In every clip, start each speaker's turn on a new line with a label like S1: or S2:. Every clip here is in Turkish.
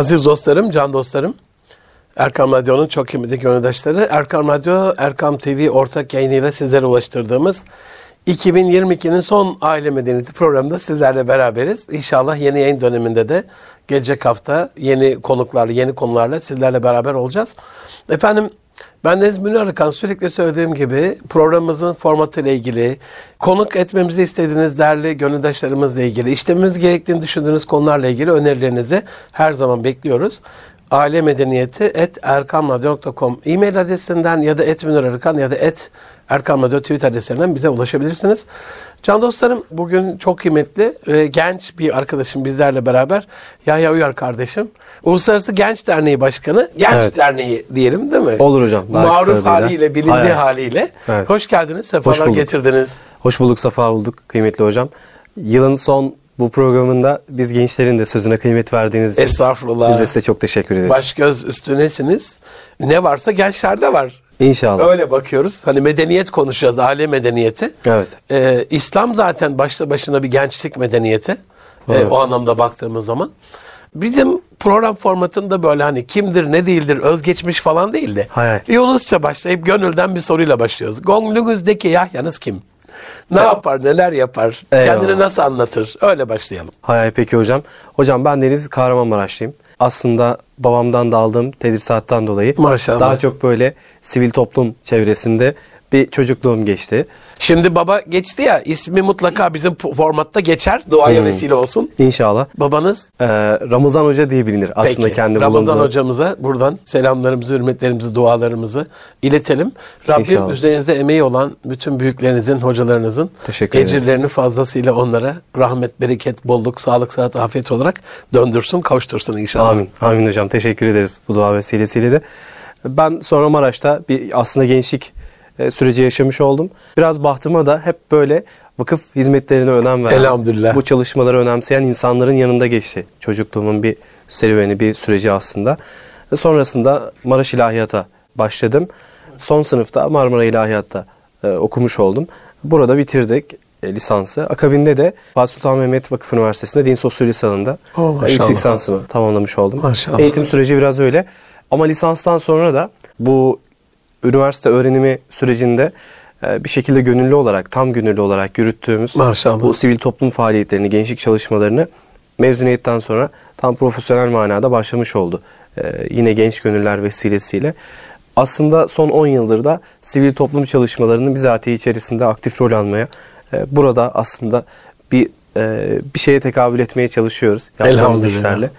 S1: Aziz dostlarım, can dostlarım, Erkam Radyo'nun çok kıymetli gönüldaşları, Erkam Radyo, Erkam TV ortak yayınıyla sizlere ulaştırdığımız 2022'nin son Aile Medeniyeti programında sizlerle beraberiz. İnşallah yeni yayın döneminde de gelecek hafta yeni konuklarla, yeni konularla sizlerle beraber olacağız. Efendim ben Deniz Münir Arıkan sürekli söylediğim gibi programımızın formatıyla ilgili, konuk etmemizi istediğiniz değerli gönüldaşlarımızla ilgili, işlememiz gerektiğini düşündüğünüz konularla ilgili önerilerinizi her zaman bekliyoruz. Aile Medeniyeti et erkamradyo.com e-mail adresinden ya da et ya da et Erkan Radyo tweet adreslerinden bize ulaşabilirsiniz. Can dostlarım bugün çok kıymetli e, genç bir arkadaşım bizlerle beraber Yahya Uyar kardeşim. Uluslararası Genç Derneği Başkanı. Genç
S2: Evet.
S1: Derneği diyelim değil mi?
S2: Olur hocam,
S1: Maruf haliyle, bilindiği
S2: Hayır.
S1: haliyle.
S2: Evet.
S1: Hoş geldiniz, sefalar
S2: Hoş bulduk.
S1: getirdiniz.
S2: Hoş bulduk, safa bulduk kıymetli hocam. Yılın son bu programında biz gençlerin de sözüne kıymet verdiğiniz için
S1: Estağfurullah.
S2: biz de size çok teşekkür ederiz.
S1: Baş göz üstünesiniz. Ne varsa gençlerde var.
S2: İnşallah.
S1: Öyle bakıyoruz. Hani medeniyet konuşacağız, aile medeniyeti.
S2: Evet.
S1: Ee, İslam zaten başlı başına bir gençlik medeniyeti. Ee,
S2: Evet.
S1: o anlamda baktığımız zaman. Bizim program formatında böyle hani kimdir ne değildir özgeçmiş falan değil de.
S2: Hay hay.
S1: Yunusça başlayıp gönülden bir soruyla başlıyoruz. Gönlünüzdeki Yahya'nız kim? Ne yapar, neler yapar,
S2: Eyvallah.
S1: kendini nasıl anlatır? Öyle başlayalım.
S2: Hay hay peki hocam. Hocam ben Deniz Kahramanmaraşlıyım. Aslında babamdan da aldığım tedrisattan dolayı
S1: Maşallah.
S2: daha çok böyle sivil toplum çevresinde bir çocukluğum geçti.
S1: Şimdi baba geçti ya ismi mutlaka bizim formatta geçer. Duaya
S2: Hmm.
S1: vesile olsun.
S2: İnşallah.
S1: Babanız
S2: Ee, Ramazan Hoca diye bilinir aslında
S1: Peki.
S2: kendi
S1: Ramazan
S2: bulunduğu.
S1: hocamıza buradan selamlarımızı, hürmetlerimizi, dualarımızı iletelim. Rabbim
S2: İnşallah.
S1: üzerinizde emeği olan bütün büyüklerinizin, hocalarınızın
S2: Teşekkür ederiz.
S1: ecirlerini fazlasıyla onlara rahmet, bereket, bolluk, sağlık, sıhhat, afiyet olarak döndürsün, kavuştursun inşallah.
S2: Amin. Amin hocam. Teşekkür ederiz bu dua vesilesiyle de. Ben sonra Maraş'ta bir aslında gençlik süreci yaşamış oldum. Biraz bahtıma da hep böyle vakıf hizmetlerine önem veren,
S1: Elhamdülillah.
S2: bu çalışmaları önemseyen insanların yanında geçti. Çocukluğumun bir serüveni, bir süreci aslında. E, Sonrasında Maraş İlahiyat'a başladım. Son sınıfta Marmara İlahiyat'ta e, okumuş oldum. Burada bitirdik e, lisansı. Akabinde de Fatih Sultan Mehmet Vakıf Üniversitesi'nde din sosyolojisi alanında
S1: Oh,
S2: e, yüksek lisansımı tamamlamış oldum.
S1: Maşallah.
S2: Eğitim süreci biraz öyle. Ama lisanstan sonra da bu üniversite öğrenimi sürecinde e, bir şekilde gönüllü olarak, tam gönüllü olarak yürüttüğümüz
S1: Maşallah.
S2: bu sivil toplum faaliyetlerini, gençlik çalışmalarını mezuniyetten sonra tam profesyonel manada başlamış oldu. E, yine genç gönüller vesilesiyle. Aslında son 10 yıldır da sivil toplum çalışmalarının bizatihi içerisinde aktif rol almaya, e, burada aslında bir e, bir şeye tekabül etmeye çalışıyoruz. Yaptığımız
S1: Elhamdülillah.
S2: işlerle.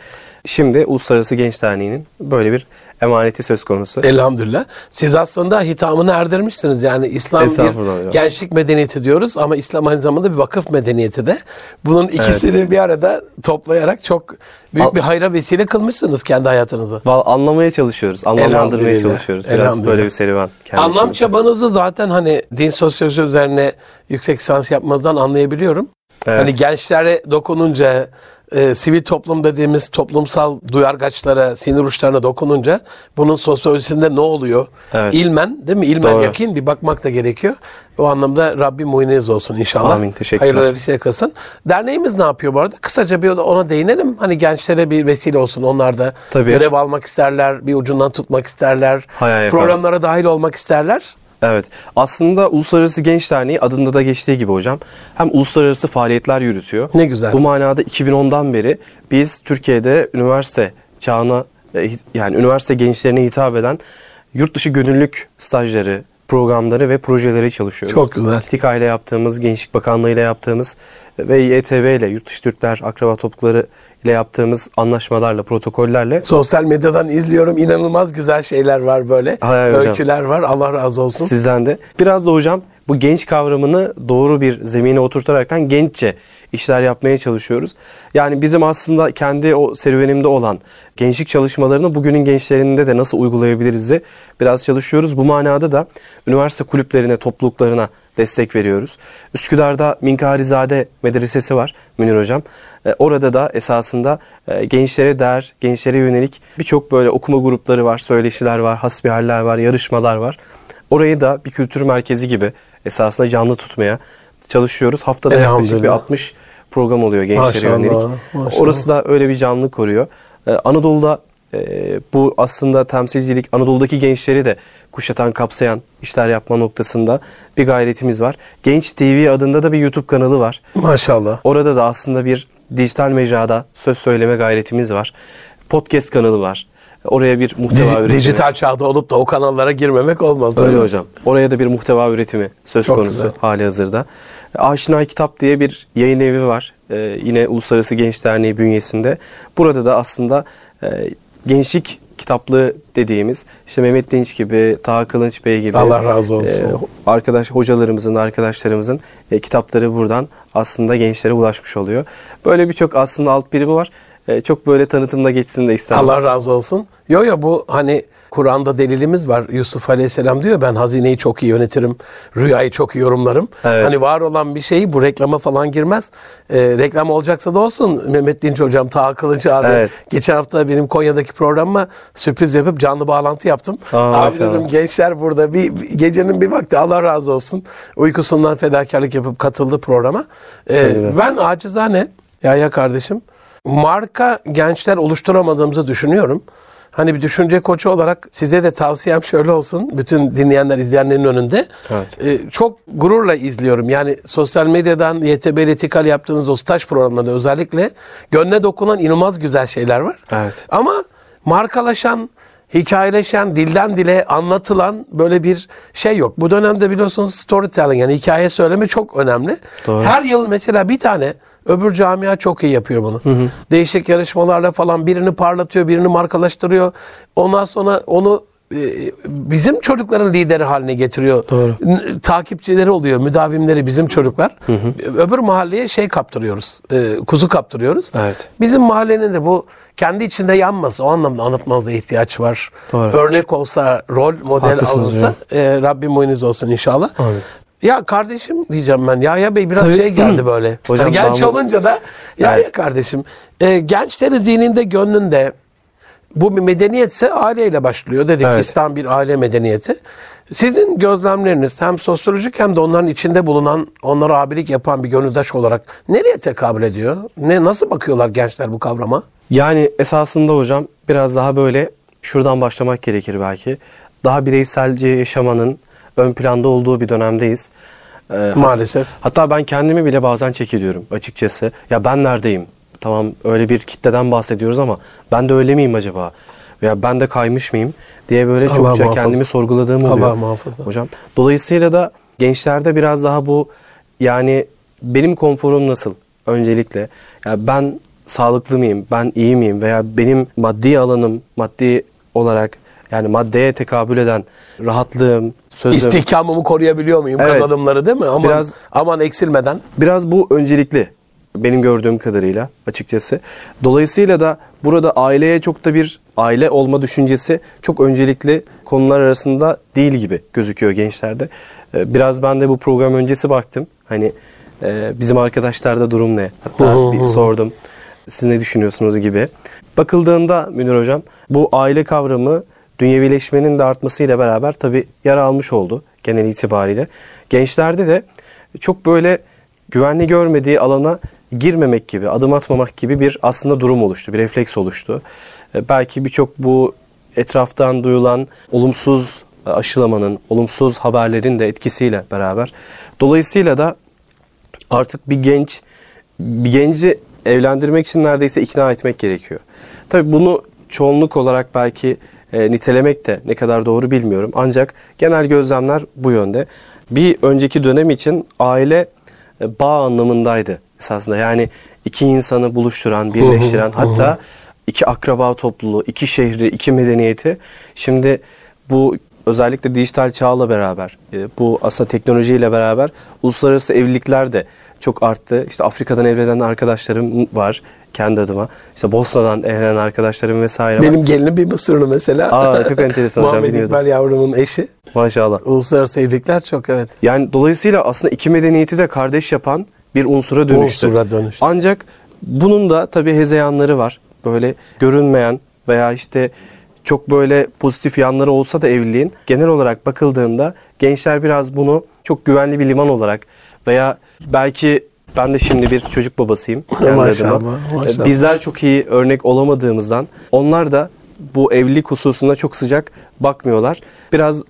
S2: Şimdi Uluslararası Genç Derneği'nin böyle bir emaneti söz konusu.
S1: Elhamdülillah. Siz aslında hitamını erdirmişsiniz. Yani İslam bir gençlik medeniyeti diyoruz ama İslam aynı zamanda bir vakıf medeniyeti de. Bunun ikisini bir arada toplayarak çok büyük
S2: Al-
S1: bir hayra vesile kılmışsınız kendi hayatınızı.
S2: Val- Anlamaya çalışıyoruz, anlamlandırmaya çalışıyoruz. Biraz böyle bir serüven.
S1: Anlam
S2: içimizde.
S1: çabanızı zaten hani din sosyolojisi üzerine yüksek lisans yapmanızdan anlayabiliyorum.
S2: Evet.
S1: Hani gençlere dokununca, e, sivil toplum dediğimiz toplumsal duyargaçlara, sinir uçlarına dokununca bunun sosyolojisinde ne oluyor?
S2: Evet.
S1: İlmen değil mi? İlmen
S2: Doğru.
S1: yakin bir bakmak da gerekiyor. O anlamda Rabbim muineniz olsun inşallah.
S2: Amin, teşekkürler.
S1: Hayırlı vesile kılsın. Derneğimiz ne yapıyor bu arada? Kısaca bir ona değinelim. Hani gençlere bir vesile olsun. Onlar da
S2: Tabii.
S1: görev almak isterler, bir ucundan tutmak isterler.
S2: Hay hay efendim.
S1: programlara dahil olmak isterler.
S2: Evet. Aslında Uluslararası Genç Derneği adında da geçtiği gibi hocam hem uluslararası faaliyetler yürütüyor.
S1: Ne güzel.
S2: Bu manada 2010'dan beri biz Türkiye'de üniversite çağına e, yani üniversite gençlerine hitap eden yurt dışı gönüllülük stajları, programları ve projeleri çalışıyoruz.
S1: Çok güzel.
S2: TİKA ile yaptığımız, Gençlik Bakanlığı ile yaptığımız ve YTV ile Yurt Dışı Türkler Akraba Toplulukları ile yaptığımız anlaşmalarla, protokollerle
S1: Sosyal medyadan izliyorum. İnanılmaz güzel şeyler var böyle.
S2: Hay hay hocam.
S1: Öyküler var. Allah razı olsun.
S2: Sizden de. Biraz da hocam bu genç kavramını doğru bir zemine oturtaraktan genççe işler yapmaya çalışıyoruz. Yani bizim aslında kendi o serüvenimde olan gençlik çalışmalarını bugünün gençlerinde de nasıl uygulayabiliriz de biraz çalışıyoruz. Bu manada da üniversite kulüplerine, topluluklarına destek veriyoruz. Üsküdar'da Minkarizade Medresesi var Münir Hocam. E, orada da esasında e, gençlere değer, gençlere yönelik birçok böyle okuma grupları var, söyleşiler var, hasbihaller var, yarışmalar var. Orayı da bir kültür merkezi gibi esasında canlı tutmaya çalışıyoruz. Haftada yaklaşık bir
S1: Elhamdülillah.
S2: 60 program oluyor gençlere yönelik.
S1: maşallah.
S2: Orası da öyle bir canlı koruyor. Ee, Anadolu'da e, bu aslında temsilcilik Anadolu'daki gençleri de kuşatan, kapsayan işler yapma noktasında bir gayretimiz var. Genç TV adında da bir YouTube kanalı var.
S1: Maşallah.
S2: Orada da aslında bir dijital mecrada söz söyleme gayretimiz var. Podcast kanalı var. Oraya bir muhteva
S1: Dij-
S2: üretimi.
S1: dijital çağda olup da o kanallara girmemek olmaz.
S2: Öyle
S1: mi?
S2: hocam. Oraya da bir muhteva üretimi söz
S1: Çok
S2: konusu
S1: güzel.
S2: hali hazırda. Aşina Kitap diye bir yayın evi var. Ee, yine Uluslararası Genç Derneği bünyesinde. Burada da aslında e, gençlik kitaplığı dediğimiz işte Mehmet Dinç gibi, Taha Kılınç Bey gibi
S1: Allah razı olsun.
S2: e, arkadaş hocalarımızın, arkadaşlarımızın e, kitapları buradan aslında gençlere ulaşmış oluyor. Böyle birçok aslında alt birimi var. E, çok böyle tanıtımda geçsin de istemem.
S1: Allah razı olsun. Yo yo bu hani Kur'an'da delilimiz var. Yusuf Aleyhisselam diyor ben hazineyi çok iyi yönetirim. Rüyayı çok iyi yorumlarım.
S2: Evet.
S1: Hani var olan bir şeyi bu reklama falan girmez. Ee, reklam olacaksa da olsun. Mehmet Dinç hocam, Taha Kılıç abi.
S2: Evet.
S1: Geçen hafta benim Konya'daki programıma sürpriz yapıp canlı bağlantı yaptım.
S2: Aa,
S1: abi dedim gençler burada bir gecenin bir vakti Allah razı olsun. Uykusundan fedakarlık yapıp katıldı programa. Ee,
S2: güzel.
S1: ben acizane Yahya kardeşim marka gençler oluşturamadığımızı düşünüyorum. Hani bir düşünce koçu olarak size de tavsiyem şöyle olsun. Bütün dinleyenler, izleyenlerin önünde.
S2: Evet.
S1: Ee, çok gururla izliyorum. Yani sosyal medyadan YTB ile Tikal yaptığınız o staj programlarında özellikle gönle dokunan inanılmaz güzel şeyler var.
S2: Evet.
S1: Ama markalaşan, hikayeleşen, dilden dile anlatılan böyle bir şey yok. Bu dönemde biliyorsunuz storytelling yani hikaye söyleme çok önemli.
S2: Doğru.
S1: Her yıl mesela bir tane öbür camia çok iyi yapıyor bunu. Değişik yarışmalarla falan birini parlatıyor, birini markalaştırıyor. Ondan sonra onu e, bizim çocukların lideri haline getiriyor.
S2: Doğru.
S1: Takipçileri oluyor, müdavimleri bizim çocuklar. Öbür mahalleye şey kaptırıyoruz, e, kuzu kaptırıyoruz.
S2: Evet.
S1: Bizim mahallenin de bu kendi içinde yanması, o anlamda anlatmanıza ihtiyaç var.
S2: Doğru.
S1: Örnek olsa, rol model
S2: Haklısınız
S1: alınsa e, Rabbim muayeniz olsun inşallah.
S2: Amin.
S1: Ya kardeşim diyeceğim ben. Yahya Bey biraz
S2: Tabii.
S1: şey geldi böyle.
S2: Hocam
S1: hani genç
S2: damat-
S1: olunca da Yahya
S2: Evet.
S1: kardeşim e, gençlerin zihninde, gönlünde bu bir medeniyetse aileyle başlıyor. Dedik
S2: Evet.
S1: İslam bir aile medeniyeti. Sizin gözlemleriniz hem sosyolojik hem de onların içinde bulunan, onlara abilik yapan bir gönüldaş olarak nereye tekabül ediyor? Ne nasıl bakıyorlar gençler bu kavrama?
S2: Yani esasında hocam biraz daha böyle şuradan başlamak gerekir belki. Daha bireyselce yaşamanın ön planda olduğu bir dönemdeyiz. Ee,
S1: Maalesef.
S2: Hatta ben kendimi bile bazen çekiliyorum açıkçası. Ya ben neredeyim? Tamam öyle bir kitleden bahsediyoruz ama ben de öyle miyim acaba? Veya ben de kaymış mıyım diye böyle
S1: Allah
S2: çokça
S1: muhafaza.
S2: kendimi sorguladığım oluyor.
S1: Allah muhafaza.
S2: Hocam. Dolayısıyla da gençlerde biraz daha bu yani benim konforum nasıl öncelikle? Ya ben sağlıklı mıyım? Ben iyi miyim? Veya benim maddi alanım maddi olarak yani maddeye tekabül eden rahatlığım, sözüm.
S1: İstihkamımı koruyabiliyor muyum
S2: Evet.
S1: kazanımları değil mi? Aman,
S2: Biraz-
S1: aman eksilmeden.
S2: Biraz bu öncelikli benim gördüğüm kadarıyla açıkçası. Dolayısıyla da burada aileye çok da bir aile olma düşüncesi çok öncelikli konular arasında değil gibi gözüküyor gençlerde. Ee, Biraz ben de bu program öncesi baktım. Hani e, bizim arkadaşlarda durum ne? Hatta bir sordum. Siz ne düşünüyorsunuz gibi. Bakıldığında Münir Hocam bu aile kavramı dünyevileşmenin de artmasıyla beraber tabii yara almış oldu genel itibariyle. Gençlerde de çok böyle güvenli görmediği alana girmemek gibi, adım atmamak gibi bir aslında durum oluştu, bir refleks oluştu. E, Belki birçok bu etraftan duyulan olumsuz aşılamanın, olumsuz haberlerin de etkisiyle beraber. Dolayısıyla da artık bir genç bir genci evlendirmek için neredeyse ikna etmek gerekiyor. Tabii bunu çoğunluk olarak belki e, nitelemek de ne kadar doğru bilmiyorum. Ancak genel gözlemler bu yönde. Bir önceki dönem için aile e, bağ anlamındaydı esasında. Yani iki insanı buluşturan, birleştiren hatta iki akraba topluluğu, iki şehri, iki medeniyeti. Şimdi bu özellikle dijital çağla beraber, e, bu aslında teknolojiyle beraber uluslararası evlilikler de çok arttı. İşte Afrika'dan evlenen arkadaşlarım var kendi adıma. İşte Bosna'dan evlenen arkadaşlarım vesaire var.
S1: Benim gelinim bir Mısırlı mesela.
S2: Aa, çok enteresan hocam,
S1: Muhammed. İkbal yavrumun eşi.
S2: Maşallah.
S1: Uluslararası evlilikler çok evet.
S2: Yani dolayısıyla aslında iki medeniyeti de kardeş yapan bir unsura dönüştü.
S1: Unsura dönüştü.
S2: Ancak bunun da tabii hezeyanları var. Böyle görünmeyen veya işte çok böyle pozitif yanları olsa da evliliğin genel olarak bakıldığında gençler biraz bunu çok güvenli bir liman olarak veya belki Ben de şimdi bir çocuk babasıyım. kendi
S1: Maşallah,
S2: adıma.
S1: maşallah.
S2: Bizler çok iyi örnek olamadığımızdan onlar da bu evlilik hususunda çok sıcak bakmıyorlar. Biraz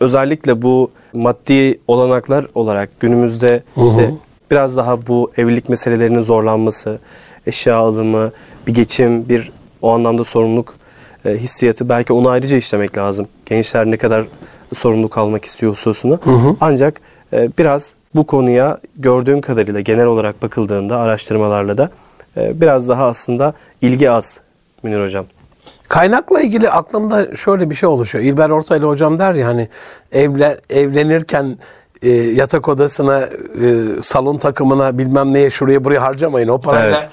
S2: özellikle bu maddi olanaklar olarak günümüzde işte biraz daha bu evlilik meselelerinin zorlanması, eşya alımı, bir geçim, bir o anlamda sorumluluk e, hissiyatı belki onu ayrıca işlemek lazım. Gençler ne kadar sorumluluk almak istiyor hususunu. Ancak e, biraz bu konuya gördüğüm kadarıyla genel olarak bakıldığında araştırmalarla da e, biraz daha aslında ilgi az Münir Hocam.
S1: Kaynakla ilgili aklımda şöyle bir şey oluşuyor. İlber Ortaylı hocam der ya hani evle, evlenirken e, yatak odasına, e, salon takımına bilmem neye şuraya buraya harcamayın. O parayla
S2: Evet.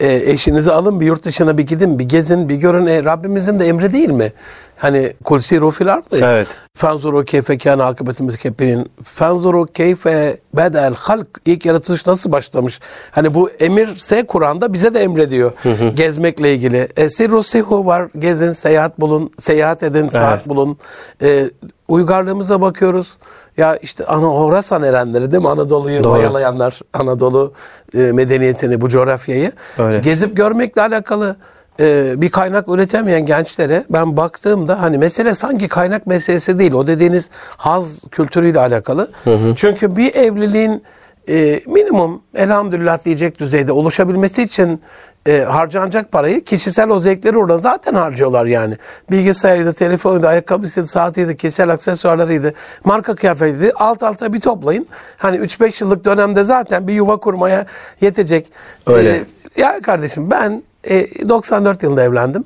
S1: E, eşinizi alın bir yurt dışına bir gidin bir gezin bir görün. E, Rabbimizin de emri değil mi? Hani kul siru fil ardı.
S2: Evet.
S1: Fenzuru keyfe kâne akıbetimiz kepirin. Fenzuru keyfe bedel halk. İlk yaratılış nasıl başlamış? Hani bu emirse Kur'an'da bize de emrediyor. Gezmekle ilgili. E, sirru sihu var. Gezin, seyahat bulun, seyahat edin, saat bulun. E, uygarlığımıza bakıyoruz. Ya işte ana Horasan erenleri değil mi? Anadolu'yu
S2: Doğru.
S1: Anadolu e, medeniyetini, bu coğrafyayı.
S2: Öyle.
S1: Gezip görmekle alakalı e, bir kaynak üretemeyen gençlere ben baktığımda hani mesele sanki kaynak meselesi değil. O dediğiniz haz kültürüyle alakalı. Çünkü bir evliliğin e, minimum elhamdülillah diyecek düzeyde oluşabilmesi için e, harcanacak parayı kişisel o zevkleri orada zaten harcıyorlar yani. Bilgisayarıydı, telefonuydu, ayakkabısıydı, saatiydi, kişisel aksesuarlarıydı, marka kıyafetiydi. Alt alta bir toplayın. Hani 3-5 yıllık dönemde zaten bir yuva kurmaya yetecek.
S2: Öyle.
S1: E, ya kardeşim ben e, 94 yılında evlendim.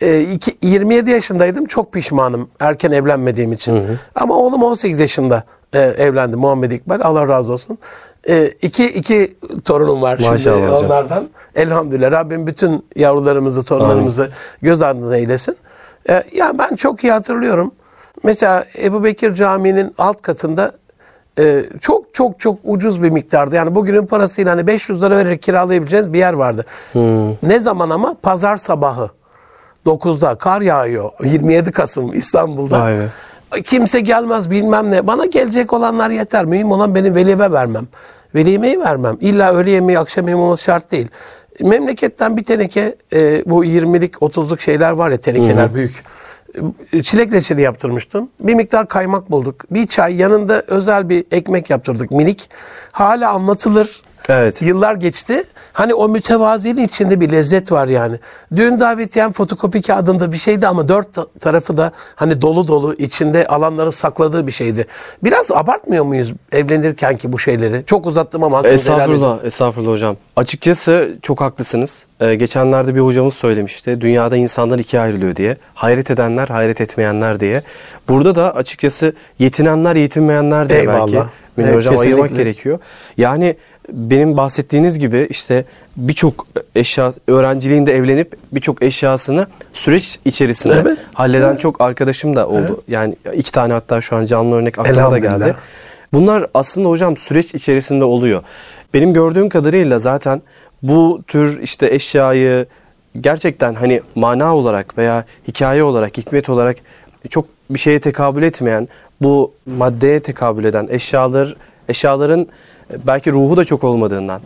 S1: E, iki- 27 yaşındaydım. Çok pişmanım erken evlenmediğim için. Ama oğlum 18 yaşında e, evlendi Muhammed İkbal. Allah razı olsun. E, iki, iki torunum var şimdi
S2: Maşallah hocam.
S1: onlardan. Elhamdülillah Rabbim bütün yavrularımızı, torunlarımızı göz ardına eylesin. E, ya ben çok iyi hatırlıyorum. Mesela Ebu Bekir Camii'nin alt katında e, çok çok çok ucuz bir miktarda yani bugünün parasıyla hani 500 lira vererek kiralayabileceğiniz bir yer vardı. Ne zaman ama pazar sabahı 9'da kar yağıyor 27 Kasım İstanbul'da.
S2: Be.
S1: Kimse gelmez bilmem ne. Bana gelecek olanlar yeter. Mühim olan benim velime vermem. Veli yemeği vermem. İlla öğle yemeği akşam yemeği olması şart değil. Memleketten bir teneke e, bu 20'lik 30'luk şeyler var ya tenekeler büyük. E, Çilek reçeli yaptırmıştım. Bir miktar kaymak bulduk. Bir çay yanında özel bir ekmek yaptırdık minik. Hala anlatılır.
S2: Evet.
S1: Yıllar geçti. Hani o mütevaziliğin içinde bir lezzet var yani. Düğün davetiyen fotokopi kağıdında bir şeydi ama dört ta- tarafı da hani dolu dolu içinde alanları sakladığı bir şeydi. Biraz abartmıyor muyuz evlenirken ki bu şeyleri? Çok uzattım ama.
S2: Estağfurullah, estağfurullah hocam. Açıkçası çok haklısınız. Ee, geçenlerde bir hocamız söylemişti. Dünyada insanlar ikiye ayrılıyor diye. Hayret edenler, hayret etmeyenler diye. Burada da açıkçası yetinenler, yetinmeyenler diye
S1: Eyvallah.
S2: belki. Münir
S1: Evet,
S2: hocam ayırmak
S1: kesinlikle.
S2: gerekiyor. Yani benim bahsettiğiniz gibi işte birçok eşya öğrenciliğinde evlenip birçok eşyasını süreç içerisinde
S1: Evet.
S2: halleden çok arkadaşım da oldu. Yani iki tane hatta şu an canlı örnek aklıma da geldi. Bunlar aslında hocam süreç içerisinde oluyor. Benim gördüğüm kadarıyla zaten bu tür işte eşyayı gerçekten hani mana olarak veya hikaye olarak, hikmet olarak çok bir şeye tekabül etmeyen, bu maddeye tekabül eden eşyalar, eşyaların belki ruhu da çok olmadığından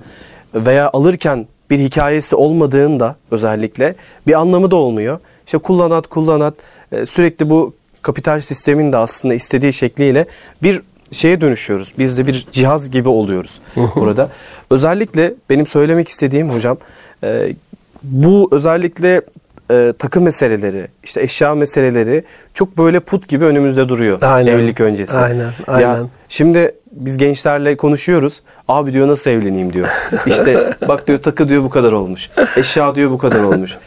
S2: veya alırken bir hikayesi olmadığında özellikle bir anlamı da olmuyor. İşte kullanat kullanat e, sürekli bu kapital sistemin de aslında istediği şekliyle bir şeye dönüşüyoruz. Biz de bir cihaz gibi oluyoruz burada. Özellikle benim söylemek istediğim hocam e, bu özellikle e, takım meseleleri, işte eşya meseleleri çok böyle put gibi önümüzde duruyor
S1: Aynen.
S2: evlilik öncesi.
S1: Aynen,
S2: Ya
S1: aynen.
S2: şimdi biz gençlerle konuşuyoruz. Abi diyor nasıl evleneyim diyor. İşte bak diyor takı diyor bu kadar olmuş. Eşya diyor bu kadar olmuş.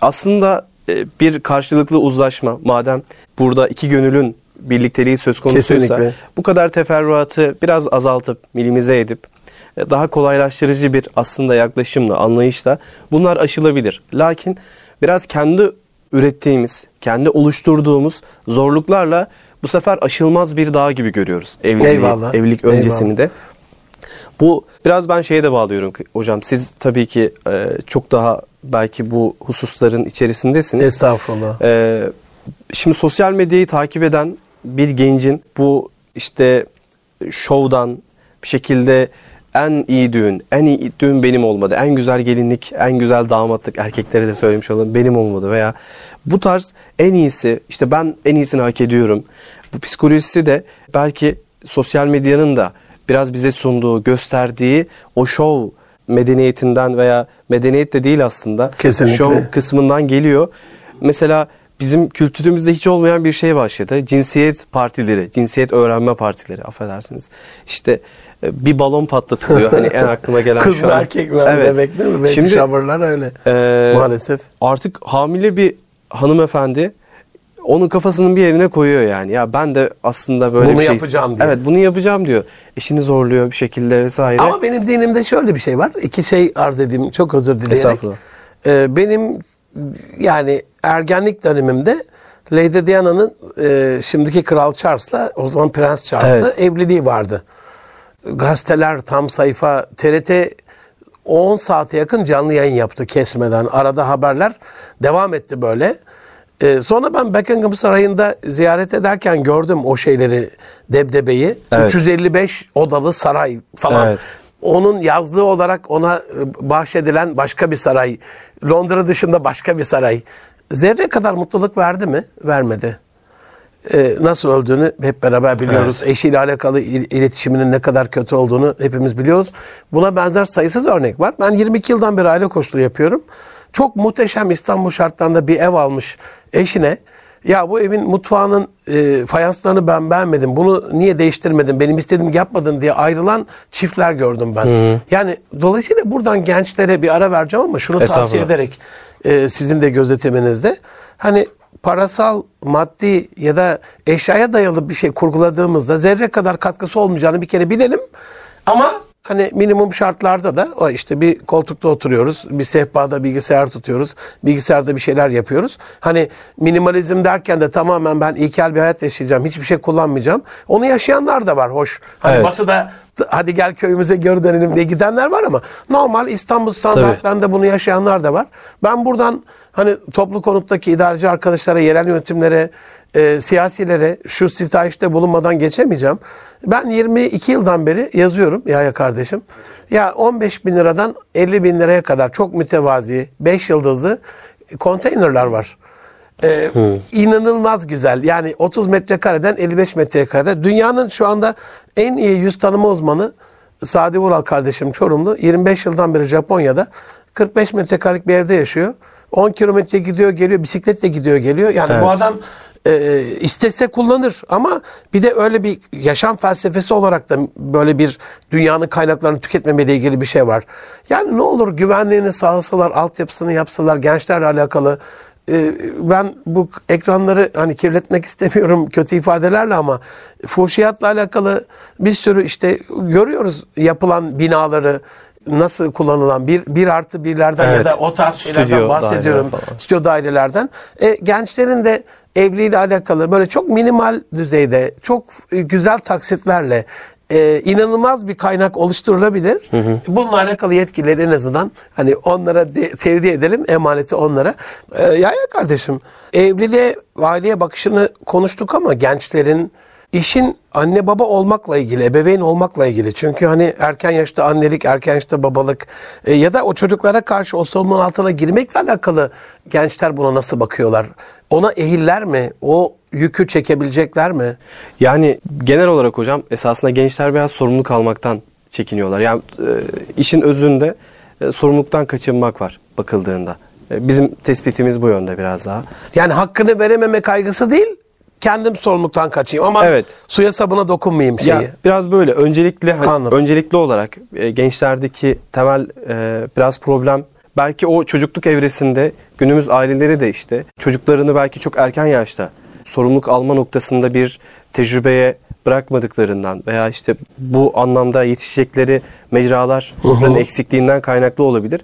S2: Aslında e, bir karşılıklı uzlaşma madem burada iki gönülün birlikteliği söz konusuysa
S1: Kesinlikle.
S2: bu kadar teferruatı biraz azaltıp minimize edip e, daha kolaylaştırıcı bir aslında yaklaşımla, anlayışla bunlar aşılabilir. Lakin biraz kendi ürettiğimiz, kendi oluşturduğumuz zorluklarla bu sefer aşılmaz bir dağ gibi görüyoruz evliliği,
S1: Eyvallah,
S2: evlilik öncesini de. Bu biraz ben şeye de bağlıyorum ki, hocam. Siz tabii ki e, çok daha belki bu hususların içerisindesiniz.
S1: Estağfurullah.
S2: Ee, şimdi sosyal medyayı takip eden bir gencin bu işte şovdan bir şekilde en iyi düğün, en iyi düğün benim olmadı. En güzel gelinlik, en güzel damatlık erkeklere de söylemiş olalım benim olmadı veya bu tarz en iyisi işte ben en iyisini hak ediyorum. Bu psikolojisi de belki sosyal medyanın da biraz bize sunduğu, gösterdiği o şov medeniyetinden veya medeniyet de değil aslında.
S1: Kesinlikle.
S2: Şov kısmından geliyor. Mesela bizim kültürümüzde hiç olmayan bir şey başladı. Cinsiyet partileri, cinsiyet öğrenme partileri affedersiniz. İşte bir balon patlatılıyor. hani en aklıma gelen
S1: Kız
S2: şu an.
S1: erkek mi
S2: Evet.
S1: demek değil mi? Baby
S2: Şimdi
S1: shower'lar öyle.
S2: e,
S1: Maalesef.
S2: artık hamile bir hanımefendi onun kafasının bir yerine koyuyor yani. Ya ben de aslında böyle
S1: Bunu
S2: bir şey
S1: yapacağım diye.
S2: Evet bunu yapacağım diyor. Eşini zorluyor bir şekilde vesaire.
S1: Ama benim zihnimde şöyle bir şey var. İki şey arz edeyim. Çok özür dileyerek.
S2: Estağfurullah.
S1: Ee, benim yani ergenlik dönemimde Lady Diana'nın e, şimdiki Kral Charles'la o zaman Prens Charles'la
S2: Evet.
S1: evliliği vardı. Gazeteler tam sayfa TRT 10 saate yakın canlı yayın yaptı kesmeden. Arada haberler devam etti böyle. Ee, sonra ben Buckingham Sarayı'nda ziyaret ederken gördüm o şeyleri, debdebeyi.
S2: Evet.
S1: 355 odalı saray falan.
S2: Evet.
S1: Onun yazlığı olarak ona e, bahşedilen başka bir saray. Londra dışında başka bir saray. Zerre kadar mutluluk verdi mi? Vermedi. Ee, nasıl öldüğünü hep beraber biliyoruz. Eşiyle alakalı il- iletişiminin ne kadar kötü olduğunu hepimiz biliyoruz. Buna benzer sayısız örnek var. Ben 22 yıldan beri aile koçluğu yapıyorum. Çok muhteşem İstanbul şartlarında bir ev almış eşine ya bu evin mutfağının e, fayanslarını ben beğenmedim. Bunu niye değiştirmedin? Benim istediğimi yapmadın diye ayrılan çiftler gördüm ben. Yani dolayısıyla buradan gençlere bir ara vereceğim ama şunu tavsiye ederek e, sizin de gözetiminizde hani parasal, maddi ya da eşyaya dayalı bir şey kurguladığımızda zerre kadar katkısı olmayacağını bir kere bilelim. Ama hani minimum şartlarda da o işte bir koltukta oturuyoruz, bir sehpada bilgisayar tutuyoruz, bilgisayarda bir şeyler yapıyoruz. Hani minimalizm derken de tamamen ben ilkel bir hayat yaşayacağım, hiçbir şey kullanmayacağım. Onu yaşayanlar da var hoş. Hani
S2: Evet.
S1: batıda hadi gel köyümüze geri dönelim diye gidenler var ama normal İstanbul standartlarında bunu yaşayanlar da var. Ben buradan hani toplu konuttaki idareci arkadaşlara, yerel yönetimlere, e, siyasilere şu sitayişte bulunmadan geçemeyeceğim. Ben 22 yıldan beri yazıyorum Yahya kardeşim. Ya 15 bin liradan 50 bin liraya kadar çok mütevazi 5 yıldızlı konteynerler var. Ee, inanılmaz güzel. Yani 30 metrekareden 55 metrekarede. Dünyanın şu anda en iyi yüz tanıma uzmanı Sadi Vural kardeşim Çorumlu. 25 yıldan beri Japonya'da 45 metrekarelik bir evde yaşıyor. 10 kilometre gidiyor geliyor. Bisikletle gidiyor geliyor. Yani bu
S2: Evet.
S1: adam e, istese kullanır ama bir de öyle bir yaşam felsefesi olarak da böyle bir dünyanın kaynaklarını tüketmemeyle ilgili bir şey var. Yani ne olur güvenliğini sağlasalar, altyapısını yapsalar, gençlerle alakalı e, ben bu ekranları hani kirletmek istemiyorum kötü ifadelerle ama fuhşiyatla alakalı bir sürü işte görüyoruz yapılan binaları nasıl kullanılan bir, bir artı birlerden ya
S2: Evet.
S1: da o tarz şeylerden bahsediyorum.
S2: falan.
S1: Stüdyo dairelerden. E, gençlerin de evliliğiyle alakalı böyle çok minimal düzeyde, çok güzel taksitlerle e, inanılmaz bir kaynak oluşturulabilir. Bununla alakalı yetkileri en azından hani onlara de, tevdi edelim, emaneti onlara. E, ya ya kardeşim, evliliğe, aileye bakışını konuştuk ama gençlerin işin anne baba olmakla ilgili, ebeveyn olmakla ilgili. Çünkü hani erken yaşta annelik, erken yaşta babalık e, ya da o çocuklara karşı o sorumluluğun altına girmekle alakalı gençler buna nasıl bakıyorlar? Ona ehiller mi? O yükü çekebilecekler mi?
S2: Yani genel olarak hocam esasında gençler biraz sorumluluk almaktan çekiniyorlar. Yani e, işin özünde e, sorumluluktan kaçınmak var bakıldığında. E, bizim tespitimiz bu yönde biraz daha.
S1: Yani hakkını verememe kaygısı değil, kendim sorumluluktan kaçayım ama
S2: Evet.
S1: suya sabuna dokunmayayım şeyi.
S2: Ya biraz böyle öncelikli hani öncelikli olarak e, gençlerdeki temel e, biraz problem belki o çocukluk evresinde günümüz aileleri de işte çocuklarını belki çok erken yaşta sorumluluk alma noktasında bir tecrübeye bırakmadıklarından veya işte bu anlamda yetişecekleri mecraların eksikliğinden kaynaklı olabilir.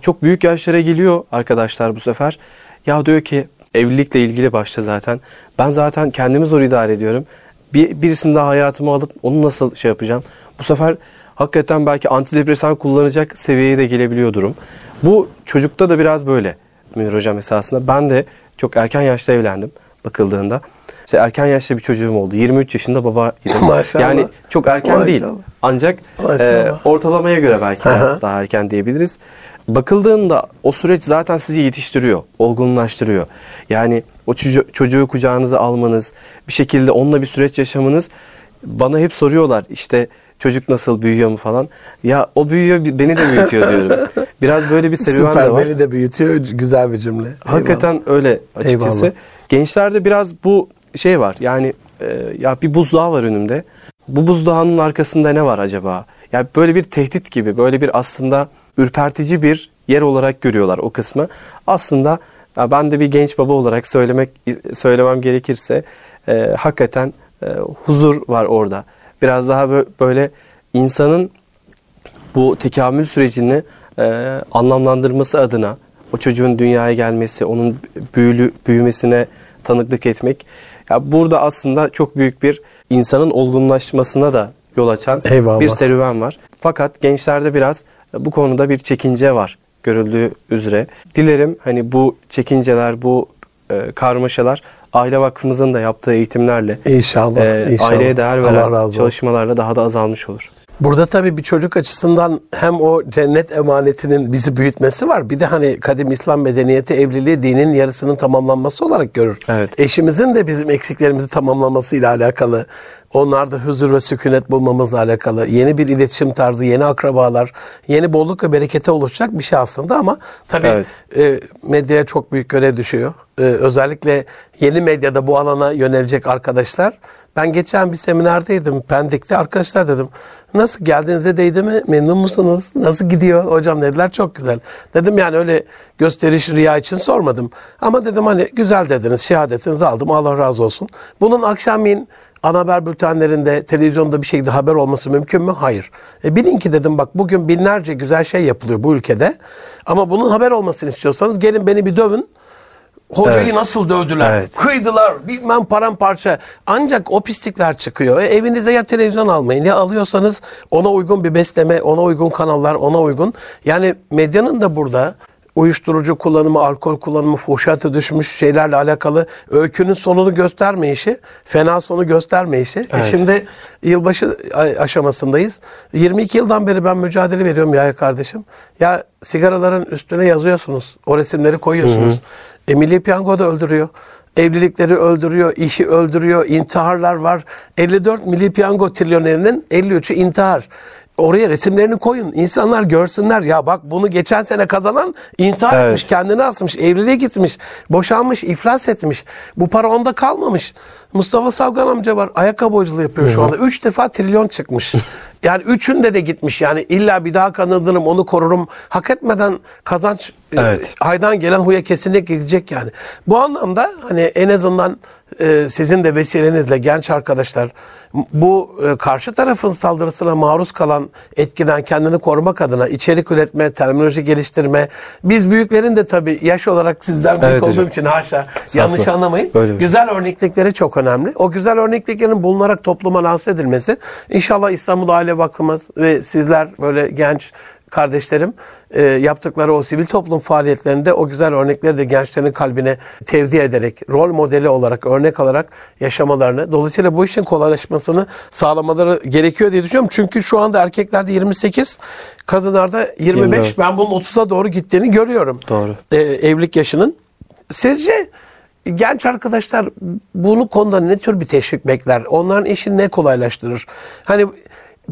S2: Çok büyük yaşlara geliyor arkadaşlar bu sefer. Ya diyor ki evlilikle ilgili başta zaten ben zaten kendimi zor idare ediyorum. Bir, birisini daha hayatıma alıp onu nasıl şey yapacağım? Bu sefer hakikaten belki antidepresan kullanacak seviyeye de gelebiliyor durum. Bu çocukta da biraz böyle Münir Hocam esasında. Ben de çok erken yaşta evlendim bakıldığında. İşte erken yaşta bir çocuğum oldu. 23 yaşında baba
S1: Maşallah.
S2: Yani çok erken değil.
S1: Maşallah.
S2: Ancak
S1: Maşallah.
S2: e, ortalamaya göre belki biraz daha erken diyebiliriz. Bakıldığında o süreç zaten sizi yetiştiriyor, olgunlaştırıyor. Yani o çocuğu, çocuğu kucağınıza almanız, bir şekilde onunla bir süreç yaşamanız bana hep soruyorlar işte çocuk nasıl büyüyor mu falan. Ya o büyüyor beni de büyütüyor diyorum. Biraz böyle bir serüven de var.
S1: beni de büyütüyor. Güzel bir cümle.
S2: Hakikaten öyle açıkçası.
S1: Eyvallah.
S2: Gençlerde biraz bu şey var. Yani e, ya bir buzdağı var önümde. Bu buzdağının arkasında ne var acaba? Ya böyle bir tehdit gibi, böyle bir aslında ürpertici bir yer olarak görüyorlar o kısmı. Aslında ya ben de bir genç baba olarak söylemek söylemem gerekirse e, hakikaten e, huzur var orada. Biraz daha bö- böyle insanın bu tekamül sürecini e, anlamlandırması adına o çocuğun dünyaya gelmesi, onun büyülü, büyümesine tanıklık etmek. Ya burada aslında çok büyük bir insanın olgunlaşmasına da yol açan
S1: Eyvallah.
S2: bir serüven var. Fakat gençlerde biraz bu konuda bir çekince var görüldüğü üzere. Dilerim hani bu çekinceler, bu e, karmaşalar aile vakfımızın da yaptığı eğitimlerle
S1: İnşallah.
S2: e,
S1: inşallah.
S2: aileye değer veren çalışmalarla daha da azalmış olur.
S1: Burada tabii bir çocuk açısından hem o cennet emanetinin bizi büyütmesi var. Bir de hani kadim İslam medeniyeti evliliği dinin yarısının tamamlanması olarak görür.
S2: Evet.
S1: Eşimizin de bizim eksiklerimizi tamamlamasıyla alakalı. Onlarda huzur ve sükunet bulmamızla alakalı. Yeni bir iletişim tarzı, yeni akrabalar, yeni bolluk ve berekete oluşacak bir şey aslında ama tabii
S2: Evet.
S1: e, medyaya çok büyük görev düşüyor. E, özellikle yeni medyada bu alana yönelecek arkadaşlar. Ben geçen bir seminerdeydim Pendik'te. Arkadaşlar dedim nasıl geldiğinize değdi mi? Memnun musunuz? Nasıl gidiyor? Hocam dediler çok güzel. Dedim yani öyle gösteriş riya için sormadım. Ama dedim hani güzel dediniz. Şehadetinizi aldım. Allah razı olsun. Bunun akşamleyin ana haber bültenlerinde, televizyonda bir şekilde haber olması mümkün mü? Hayır. E bilin ki dedim bak bugün binlerce güzel şey yapılıyor bu ülkede. Ama bunun haber olmasını istiyorsanız gelin beni bir dövün. Hocayı
S2: Evet.
S1: nasıl dövdüler,
S2: Evet.
S1: kıydılar, bilmem paramparça. Ancak o pislikler çıkıyor. E, evinize ya televizyon almayın ya alıyorsanız ona uygun bir besleme, ona uygun kanallar, ona uygun. Yani medyanın da burada uyuşturucu kullanımı, alkol kullanımı, fuhşata düşmüş şeylerle alakalı öykünün sonunu göstermeyişi, fena sonu göstermeyişi. E,
S2: Evet.
S1: şimdi yılbaşı aşamasındayız. 22 yıldan beri ben mücadele veriyorum ya kardeşim. Ya sigaraların üstüne yazıyorsunuz. O resimleri koyuyorsunuz. E, Milli Piyango da öldürüyor. Evlilikleri öldürüyor, işi öldürüyor, intiharlar var. 54 Milli Piyango trilyonerinin 53'ü intihar. Oraya resimlerini koyun. İnsanlar görsünler. Ya bak bunu geçen sene kazanan intihar
S2: Evet.
S1: etmiş, kendini asmış, evliliğe gitmiş, boşanmış, iflas etmiş. Bu para onda kalmamış. Mustafa Savgan amca var. Ayakkabıcılığı yapıyor şu anda. Üç defa trilyon çıkmış. Yani üçünde de gitmiş. Yani illa bir daha kazanırım, onu korurum. Hak etmeden kazanç e,
S2: Evet.
S1: haydan gelen huya kesinlikle gidecek yani. Bu anlamda hani en azından e, sizin de vesilenizle genç arkadaşlar bu e, karşı tarafın saldırısına maruz kalan etkiden kendini korumak adına içerik üretme, terminoloji geliştirme. Biz büyüklerin de tabii yaş olarak sizden büyük
S2: Evet
S1: olduğum
S2: hocam.
S1: için haşa yanlış anlamayın.
S2: Böyle
S1: Güzel örneklikleri çok önemli. O güzel örnekliklerin bulunarak topluma lanse edilmesi inşallah İstanbul Aile Vakfımız ve sizler böyle genç kardeşlerim e, yaptıkları o sivil toplum faaliyetlerinde o güzel örnekleri de gençlerin kalbine tevdi ederek, rol modeli olarak, örnek alarak yaşamalarını, dolayısıyla bu işin kolaylaşmasını sağlamaları gerekiyor diye düşünüyorum. Çünkü şu anda erkeklerde 28, kadınlarda 25.
S2: 24.
S1: Ben bunun 30'a doğru gittiğini görüyorum.
S2: Doğru.
S1: E, evlilik yaşının. Sizce genç arkadaşlar bunu konuda ne tür bir teşvik bekler? Onların işini ne kolaylaştırır? Hani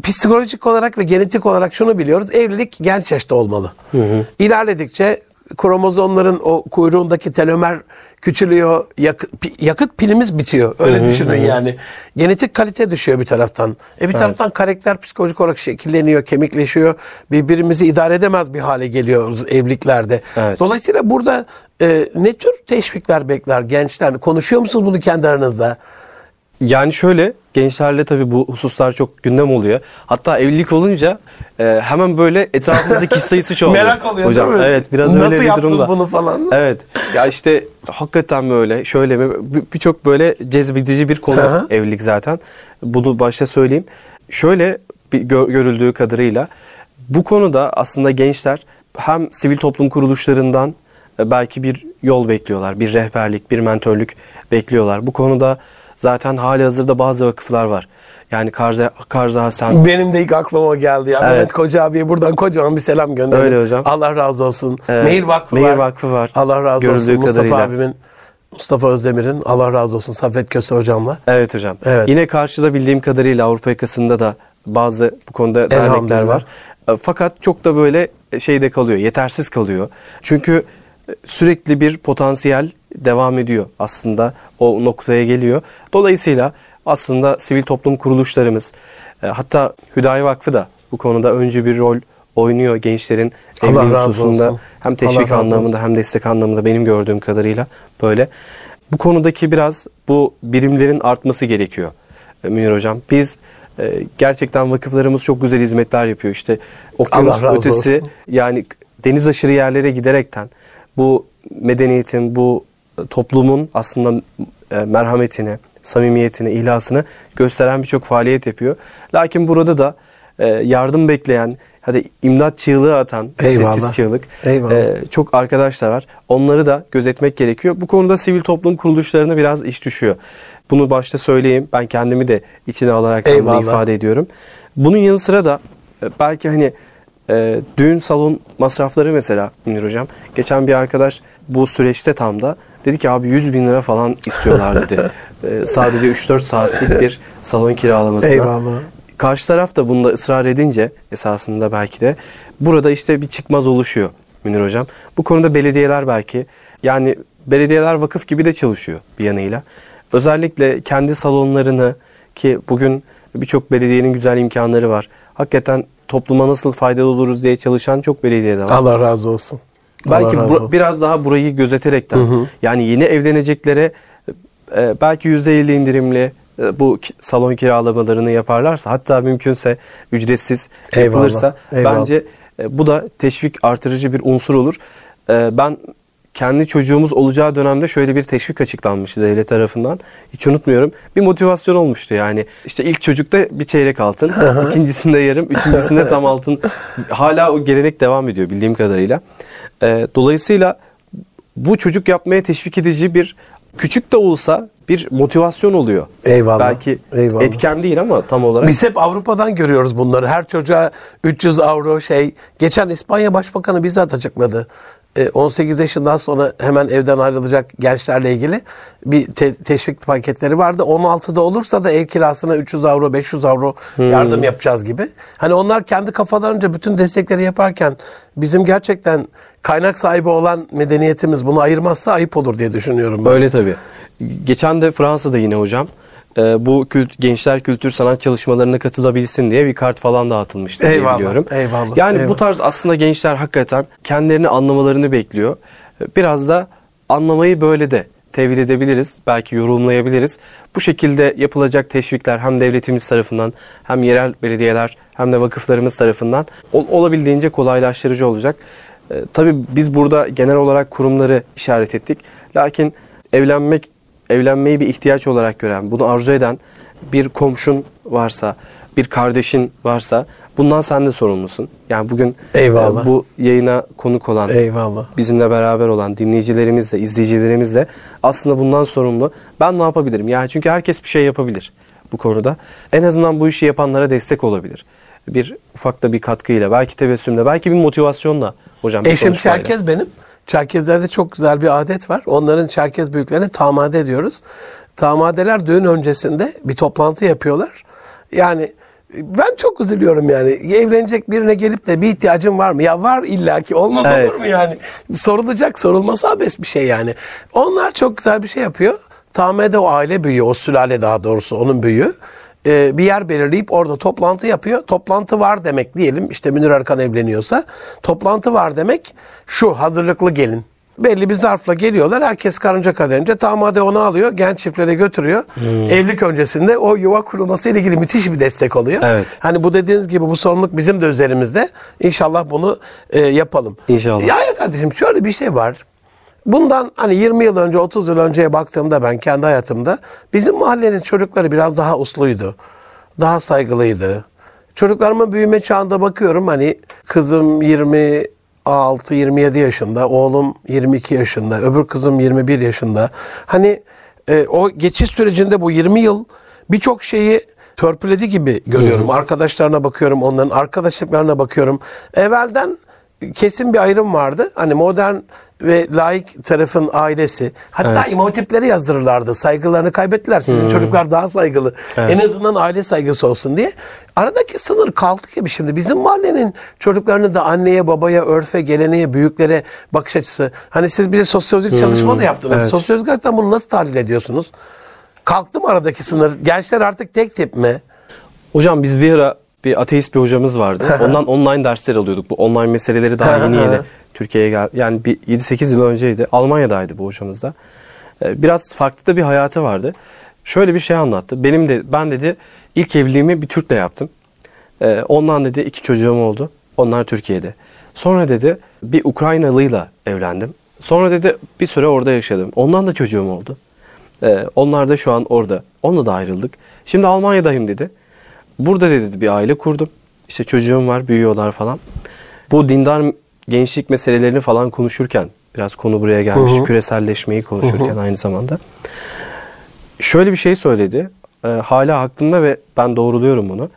S1: psikolojik olarak ve genetik olarak şunu biliyoruz. Evlilik genç yaşta olmalı. İlerledikçe kromozomların o kuyruğundaki telomer küçülüyor. Yakıt, yakıt pilimiz bitiyor. Öyle düşünün yani. Genetik kalite düşüyor bir taraftan. E bir taraftan karakter psikolojik olarak şekilleniyor, kemikleşiyor. Birbirimizi idare edemez bir hale geliyoruz evliliklerde.
S2: Evet.
S1: Dolayısıyla burada e, ne tür teşvikler bekler gençler? Konuşuyor musunuz bunu kendi aranızda?
S2: Yani şöyle gençlerle tabii bu hususlar çok gündem oluyor. Hatta evlilik olunca e, hemen böyle etrafımızda kişi sayısı çoğalıyor.
S1: Merak oluyor
S2: Hocam,
S1: değil mi?
S2: Evet biraz
S1: Nasıl
S2: öyle bir
S1: yaptın
S2: durumda.
S1: bunu falan?
S2: Evet ya işte hakikaten böyle şöyle mi Bir- birçok böyle cezbedici bir konu evlilik zaten. Bunu başta söyleyeyim. Şöyle bir gö- görüldüğü kadarıyla bu konuda aslında gençler hem sivil toplum kuruluşlarından e, belki bir yol bekliyorlar. Bir rehberlik, bir mentörlük bekliyorlar. Bu konuda Zaten hali hazırda bazı vakıflar var. Yani Karza, Karza Hasan,
S1: Benim de ilk aklıma geldi. Ya.
S2: Evet.
S1: Mehmet Koca abiye buradan kocaman bir selam gönderelim.
S2: Öyle hocam.
S1: Allah razı olsun.
S2: Evet.
S1: Mehir Vakfı
S2: Mehir
S1: var.
S2: Vakfı var.
S1: Allah razı
S2: Görüldüğü
S1: olsun. Mustafa
S2: kadarıyla.
S1: abimin, Mustafa Özdemir'in Allah razı olsun. Saffet Köse hocamla.
S2: Evet hocam.
S1: Evet.
S2: Yine karşıda bildiğim kadarıyla Avrupa yakasında da bazı bu konuda dernekler var. Fakat çok da böyle şeyde kalıyor, yetersiz kalıyor. Çünkü sürekli bir potansiyel devam ediyor aslında o noktaya geliyor. Dolayısıyla aslında sivil toplum kuruluşlarımız e, hatta Hüdayi Vakfı da bu konuda öncü bir rol oynuyor gençlerin
S1: Allah
S2: evli
S1: razı
S2: hususunda.
S1: olsun.
S2: Hem
S1: Allah
S2: teşvik
S1: olsun.
S2: anlamında hem destek anlamında benim gördüğüm kadarıyla böyle. Bu konudaki biraz bu birimlerin artması gerekiyor e, Münir Hocam. Biz e, gerçekten vakıflarımız çok güzel hizmetler yapıyor. İşte okyanus
S1: Allah
S2: ötesi
S1: olsun.
S2: yani deniz aşırı yerlere giderekten bu medeniyetin, bu toplumun aslında e, merhametini, samimiyetini, ihlasını gösteren birçok faaliyet yapıyor. Lakin burada da e, yardım bekleyen, hadi imdat çığlığı atan,
S1: Eyvallah.
S2: sessiz çığlık
S1: Eyvallah.
S2: e, çok arkadaşlar var. Onları da gözetmek gerekiyor. Bu konuda sivil toplum kuruluşlarına biraz iş düşüyor. Bunu başta söyleyeyim. Ben kendimi de içine alarak ifade ediyorum. Bunun yanı sıra da e, belki hani e, düğün salon masrafları mesela Münir Hocam. Geçen bir arkadaş bu süreçte tam da dedi ki abi 100 bin lira falan istiyorlar dedi. E, sadece 3-4 saatlik bir salon kiralamasına.
S1: Eyvallah.
S2: Karşı taraf da bunda ısrar edince esasında belki de burada işte bir çıkmaz oluşuyor Münir Hocam. Bu konuda belediyeler belki yani belediyeler vakıf gibi de çalışıyor bir yanıyla. Özellikle kendi salonlarını ki bugün birçok belediyenin güzel imkanları var. Hakikaten topluma nasıl faydalı oluruz diye çalışan çok belediye de var.
S1: Allah razı olsun.
S2: Belki
S1: razı olsun.
S2: biraz daha burayı gözeterekten yani yeni evleneceklere e, belki %50 indirimli e, bu salon kiralamalarını yaparlarsa hatta mümkünse ücretsiz
S1: Eyvallah,
S2: yapılırsa
S1: eyvallah.
S2: bence e, bu da teşvik artırıcı bir unsur olur. E, ben kendi çocuğumuz olacağı dönemde şöyle bir teşvik açıklanmıştı devlet tarafından. Hiç unutmuyorum. Bir motivasyon olmuştu yani. İşte ilk çocukta bir çeyrek altın, ikincisinde yarım, üçüncüsünde tam altın. Hala o gelenek devam ediyor bildiğim kadarıyla. E, dolayısıyla bu çocuk yapmaya teşvik edici bir küçük de olsa bir motivasyon oluyor.
S1: Eyvallah,
S2: Belki
S1: eyvallah.
S2: etken değil ama tam olarak.
S1: Biz hep Avrupa'dan görüyoruz bunları. Her çocuğa 300 avro şey. Geçen İspanya Başbakanı bizzat açıkladı. E, 18 yaşından sonra hemen evden ayrılacak gençlerle ilgili bir te- teşvik paketleri vardı. 16'da olursa da ev kirasına 300 avro, 500 avro yardım yapacağız gibi. Hani onlar kendi kafalarınca bütün destekleri yaparken bizim gerçekten kaynak sahibi olan medeniyetimiz bunu ayırmazsa ayıp olur diye düşünüyorum ben.
S2: Öyle tabii. Geçen de Fransa'da yine hocam e, bu kült, gençler kültür sanat çalışmalarına katılabilsin diye bir kart falan dağıtılmıştı diye
S1: Eyvallah,
S2: biliyorum.
S1: eyvallah,
S2: Yani bu
S1: eyvallah.
S2: tarz aslında gençler hakikaten kendilerini anlamalarını bekliyor. E, Biraz da anlamayı böyle de tevil edebiliriz. Belki yorumlayabiliriz. Bu şekilde yapılacak teşvikler hem devletimiz tarafından hem yerel belediyeler hem de vakıflarımız tarafından ol- olabildiğince kolaylaştırıcı olacak. E, tabii biz burada genel olarak kurumları işaret ettik. Lakin evlenmek evlenmeyi bir ihtiyaç olarak gören, bunu arzu eden bir komşun varsa, bir kardeşin varsa bundan sen de sorumlusun. Yani bugün
S1: Eyvallah.
S2: e, bu yayına konuk olan,
S1: Eyvallah.
S2: bizimle beraber olan dinleyicilerimiz de, izleyicilerimiz de aslında bundan sorumlu. Ben ne yapabilirim? Yani çünkü herkes bir şey yapabilir bu konuda. En azından bu işi yapanlara destek olabilir. Bir ufak da bir katkıyla, belki tebessümle, belki bir motivasyonla hocam.
S1: Eşim. Çerkez benim. Çerkezlerde çok güzel bir adet var. Onların Çerkez büyüklerine tamade diyoruz. Tamadeler düğün öncesinde bir toplantı yapıyorlar. Yani ben çok üzülüyorum yani. Evlenecek birine gelip de bir ihtiyacın var mı? Ya var illaki. Olmaz
S2: Evet.
S1: olur mu yani? Sorulacak, sorulması abes bir şey yani. Onlar çok güzel bir şey yapıyor. Tamade o aile büyüğü, o sülale daha doğrusu onun büyüğü. Ee, bir yer belirleyip orada toplantı yapıyor. Toplantı var demek diyelim işte Münir Arkan evleniyorsa. Toplantı var demek şu hazırlıklı gelin. Belli bir zarfla geliyorlar. Herkes karınca kaderince tamade onu alıyor. Genç çiftlere götürüyor. Evlilik öncesinde o yuva kurulması ile ilgili müthiş bir destek oluyor.
S2: Evet.
S1: Hani bu dediğiniz gibi bu sorumluluk bizim de üzerimizde. İnşallah bunu e, yapalım.
S2: İnşallah.
S1: Ya, ya kardeşim şöyle bir şey var. Bundan hani 20 yıl önce 30 yıl önceye baktığımda ben kendi hayatımda bizim mahallenin çocukları biraz daha usluydu. Daha saygılıydı. Çocuklarımın büyüme çağında bakıyorum hani kızım 26-27 yaşında, oğlum 22 yaşında, öbür kızım 21 yaşında. Hani e, o geçiş sürecinde bu 20 yıl birçok şeyi törpüledi gibi görüyorum. Arkadaşlarına bakıyorum, onların arkadaşlıklarına bakıyorum. Evvelden kesin bir ayrım vardı. Hani modern ve laik tarafın ailesi. Hatta
S2: Evet.
S1: imotipleri yazdırırlardı. Saygılarını kaybettiler. Sizin çocuklar daha saygılı. En azından aile saygısı olsun diye. Aradaki sınır kalktı gibi şimdi. Bizim mahallenin çocuklarını da anneye, babaya, örfe, geleneğe, büyüklere bakış açısı. Hani siz bir de sosyolojik çalışma da yaptınız.
S2: evet.
S1: Sosyolojik açıdan bunu nasıl tahlil ediyorsunuz? Kalktı mı aradaki sınır? Gençler artık tek tip mi?
S2: Hocam biz bir ara bir ateist bir hocamız vardı. Ondan online dersler alıyorduk. Bu online meseleleri daha yeni yeni Türkiye'ye gel yani bir 7-8 yıl önceydi. Almanya'daydı bu hocamız da. Ee, Biraz farklı da bir hayatı vardı. Şöyle bir şey anlattı. Benim de ben dedi ilk evliliğimi bir Türk'le yaptım. Ee, Ondan dedi iki çocuğum oldu. Onlar Türkiye'de. Sonra dedi bir Ukraynalıyla evlendim. Sonra dedi bir süre orada yaşadım. Ondan da çocuğum oldu. Ee, onlar da şu an orada. Onunla da ayrıldık. Şimdi Almanya'dayım dedi. Burada dedi bir aile kurdum. İşte çocuğum var, büyüyorlar falan. Bu dindar gençlik meselelerini falan konuşurken biraz konu buraya gelmiş. Küreselleşmeyi konuşurken aynı zamanda. Şöyle bir şey söyledi. Ee, hala aklımda ve ben doğruluyorum bunu.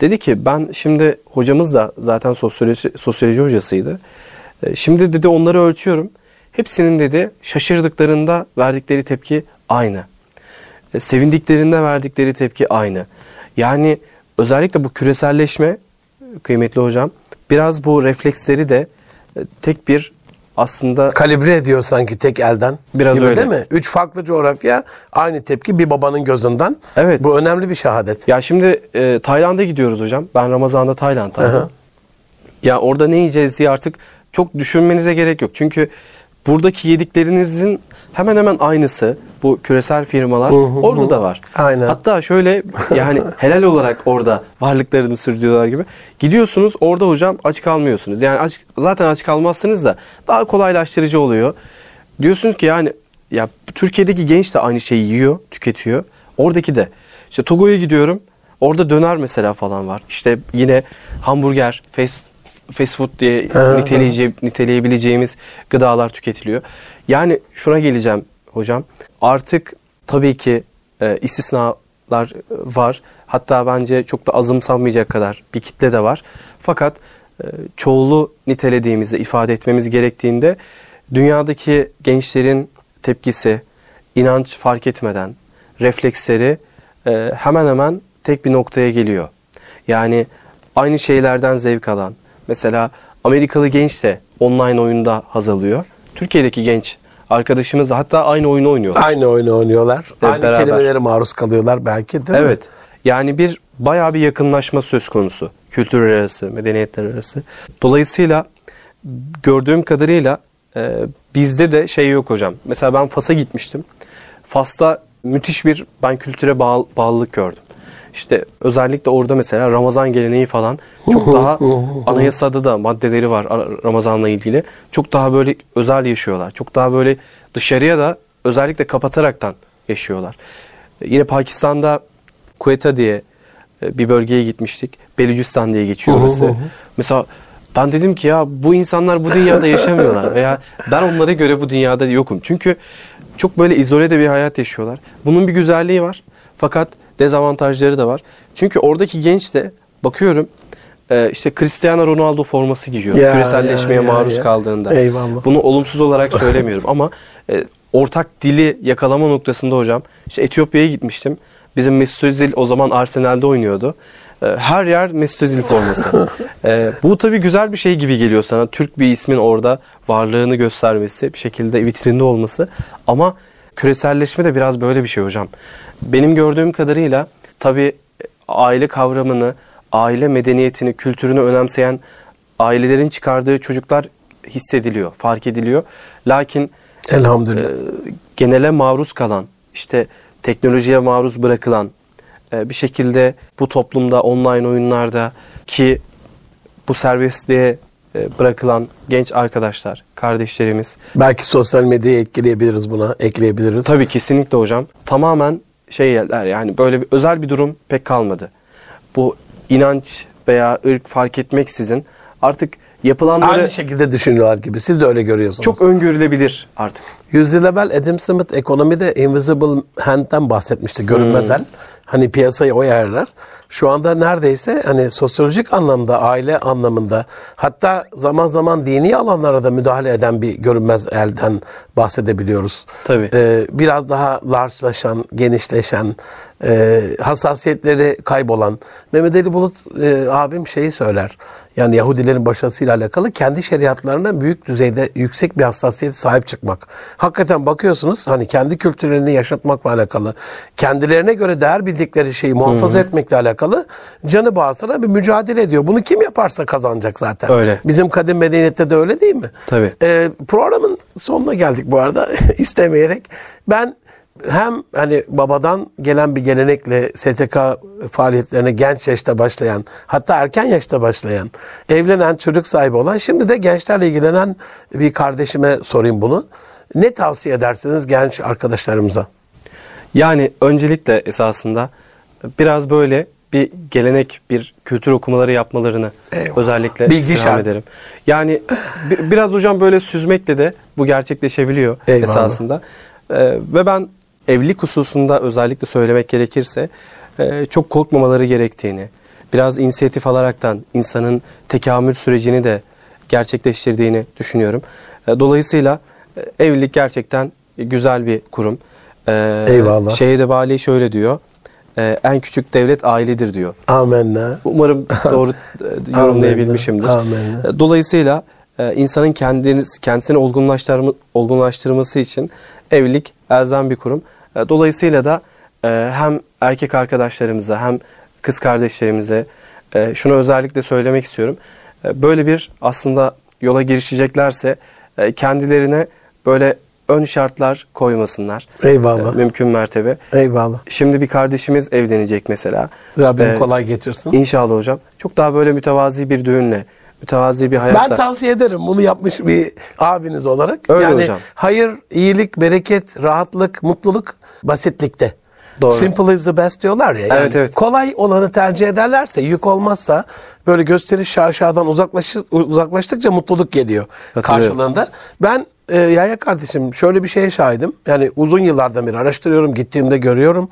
S2: Dedi ki ben şimdi hocamız da zaten sosyoloji, sosyoloji hocasıydı. Ee, şimdi dedi onları ölçüyorum. Hepsinin dedi şaşırdıklarında verdikleri tepki aynı. E, sevindiklerinde verdikleri tepki aynı. Yani özellikle bu küreselleşme kıymetli hocam biraz bu refleksleri de e, tek bir aslında
S1: Kalibre ediyor sanki tek elden.
S2: Biraz
S1: gibi
S2: öyle.
S1: Değil mi? Üç farklı coğrafya aynı tepki bir babanın gözünden.
S2: Evet.
S1: Bu önemli bir şehadet.
S2: ya şimdi e, Tayland'a gidiyoruz hocam. Ben Ramazan'da Tayland'daydım. Ya orada ne yiyeceğiz diye artık çok düşünmenize gerek yok. Çünkü buradaki yediklerinizin hemen hemen aynısı bu küresel firmalar orada da var.
S1: Aynen.
S2: Hatta şöyle yani helal olarak orada varlıklarını sürdürüyorlar gibi. Gidiyorsunuz orada hocam aç kalmıyorsunuz. Yani aç, zaten aç kalmazsınız da daha kolaylaştırıcı oluyor. Diyorsunuz ki yani ya Türkiye'deki genç de aynı şeyi yiyor, tüketiyor. Oradaki de. İşte Togo'ya gidiyorum. Orada döner mesela falan var. İşte yine hamburger, fast fast food diye niteleyece, niteleyebileceğimiz gıdalar tüketiliyor. Yani şuna geleceğim hocam. Artık tabii ki e, istisnalar var. Hatta bence çok da azımsanmayacak kadar bir kitle de var. Fakat e, çoğulu nitelediğimizde ifade etmemiz gerektiğinde dünyadaki gençlerin tepkisi, inanç fark etmeden refleksleri e, hemen hemen tek bir noktaya geliyor. Yani aynı şeylerden zevk alan. Mesela Amerikalı genç de online oyunda haz alıyor. Türkiye'deki genç arkadaşımız da hatta aynı oyunu oynuyor.
S1: Aynı oyunu oynuyorlar. Aynı
S2: beraber.
S1: kelimelere maruz kalıyorlar belki değil mi?
S2: Evet. Yani bir bayağı bir yakınlaşma söz konusu. Kültürler arası, medeniyetler arası. Dolayısıyla gördüğüm kadarıyla e, bizde de şey yok hocam. Mesela ben Fas'a gitmiştim. Fas'ta müthiş bir ben kültüre bağ- bağlılık gördüm. İşte özellikle orada mesela Ramazan geleneği falan çok daha anayasada da maddeleri var Ramazan'la ilgili. Çok daha böyle özel yaşıyorlar. Çok daha böyle dışarıya da özellikle kapataraktan yaşıyorlar. Yine Pakistan'da Quetta diye e, bir bölgeye gitmiştik. Belucistan diye geçiyor orası. Mesela ben dedim ki ya bu insanlar bu dünyada yaşamıyorlar veya ben onlara göre bu dünyada yokum. Çünkü çok böyle izole de bir hayat yaşıyorlar. Bunun bir güzelliği var fakat dezavantajları da var. Çünkü oradaki genç de bakıyorum e, işte Cristiano Ronaldo forması giyiyor.
S1: Ya,
S2: Küreselleşmeye
S1: ya, ya,
S2: maruz
S1: ya.
S2: kaldığında.
S1: Eyvallah.
S2: Bunu olumsuz olarak söylemiyorum ama e, ortak dili yakalama noktasında hocam. İşte Etiyopya'ya gitmiştim. Bizim Mesut Özil o zaman Arsenal'de oynuyordu. E, her yer Mesut Özil forması. Bu tabii güzel bir şey gibi geliyor sana. Türk bir ismin orada varlığını göstermesi, bir şekilde vitrinde olması. Ama küreselleşme de biraz böyle bir şey hocam. Benim gördüğüm kadarıyla tabii aile kavramını, aile medeniyetini, kültürünü önemseyen ailelerin çıkardığı çocuklar hissediliyor, fark ediliyor. Lakin
S1: Elhamdülillah.
S2: e, genele maruz kalan, işte teknolojiye maruz bırakılan, e, bir şekilde bu toplumda online oyunlarda ki bu serbestliğe e, bırakılan genç arkadaşlar, kardeşlerimiz
S1: Belki sosyal medyayı etkileyebiliriz buna, ekleyebiliriz.
S2: Tabii kesinlikle hocam. Tamamen şeyler yani böyle bir özel bir durum pek kalmadı. Bu inanç veya ırk fark etmeksizin artık yapılanları
S1: Aynı şekilde düşünüyorlar gibi. Siz de öyle görüyorsunuz.
S2: çok öngörülebilir artık.
S1: Yüzyıl evvel Adam Smith ekonomide invisible hand'den bahsetmişti. Görünmez
S2: Hmm.
S1: el. Hani piyasayı o yerler. Şu anda neredeyse hani sosyolojik anlamda, aile anlamında hatta zaman zaman dini alanlara da müdahale eden bir görünmez elden bahsedebiliyoruz.
S2: Tabii.
S1: Ee, biraz daha largelaşan, genişleşen, e, hassasiyetleri kaybolan. Mehmet Ali Bulut e, abim şeyi söyler. Yani Yahudilerin başarısıyla alakalı kendi şeriatlarına büyük düzeyde yüksek bir hassasiyet sahip çıkmak. Hakikaten bakıyorsunuz hani kendi kültürlerini yaşatmakla alakalı, kendilerine göre değer bildikleri şeyi muhafaza etmekle alakalı canı bağısına bir mücadele ediyor. Bunu kim yaparsa kazanacak zaten.
S2: Öyle.
S1: Bizim kadim medeniyette de öyle değil mi?
S2: Tabii.
S1: Ee, programın sonuna geldik bu arada istemeyerek. Ben hem hani babadan gelen bir gelenekle STK faaliyetlerine genç yaşta başlayan, hatta erken yaşta başlayan, evlenen, çocuk sahibi olan, şimdi de gençlerle ilgilenen bir kardeşime sorayım bunu. Ne tavsiye edersiniz genç arkadaşlarımıza?
S2: Yani öncelikle esasında biraz böyle bir gelenek, bir kültür okumaları yapmalarını
S1: Eyvallah.
S2: özellikle
S1: Bilgi şart.
S2: ederim. Yani bi- biraz hocam böyle süzmekle de bu gerçekleşebiliyor
S1: Eyvallah.
S2: esasında. Ee, ve ben evlilik hususunda özellikle söylemek gerekirse e, çok korkmamaları gerektiğini, biraz inisiyatif alaraktan insanın tekamül sürecini de gerçekleştirdiğini düşünüyorum. E, dolayısıyla e, evlilik gerçekten güzel bir kurum. E,
S1: Eyvallah.
S2: Şehide Bali şöyle diyor. en küçük devlet ailedir diyor.
S1: Amenna.
S2: Umarım doğru yorumlayabilmişimdir.
S1: Amenna.
S2: Dolayısıyla insanın kendini, kendisini olgunlaştırma, olgunlaştırması için evlilik elzem bir kurum. E, Dolayısıyla da e, hem erkek arkadaşlarımıza hem kız kardeşlerimize e, şunu özellikle söylemek istiyorum. Böyle bir aslında yola girişeceklerse kendilerine böyle ön şartlar koymasınlar.
S1: Eyvallah.
S2: Mümkün mertebe.
S1: Eyvallah.
S2: Şimdi bir kardeşimiz evlenecek mesela.
S1: Rabbim
S2: Ee,
S1: kolay getirsin.
S2: İnşallah hocam. Çok daha böyle mütevazi bir düğünle, mütevazi bir
S1: Ben
S2: hayatla.
S1: tavsiye ederim bunu yapmış bir abiniz olarak.
S2: Öyle
S1: yani
S2: hocam.
S1: hayır, iyilik, bereket, rahatlık, mutluluk basitlikte.
S2: Doğru.
S1: Simple is the best diyorlar ya. Yani
S2: Evet, evet.
S1: Kolay olanı tercih ederlerse, yük olmazsa böyle gösteriş şaşadan uzaklaşı, uzaklaştıkça mutluluk geliyor karşılığında. Ben e, Yaya kardeşim şöyle bir şeye şahidim. Yani uzun yıllardan beri araştırıyorum, gittiğimde görüyorum.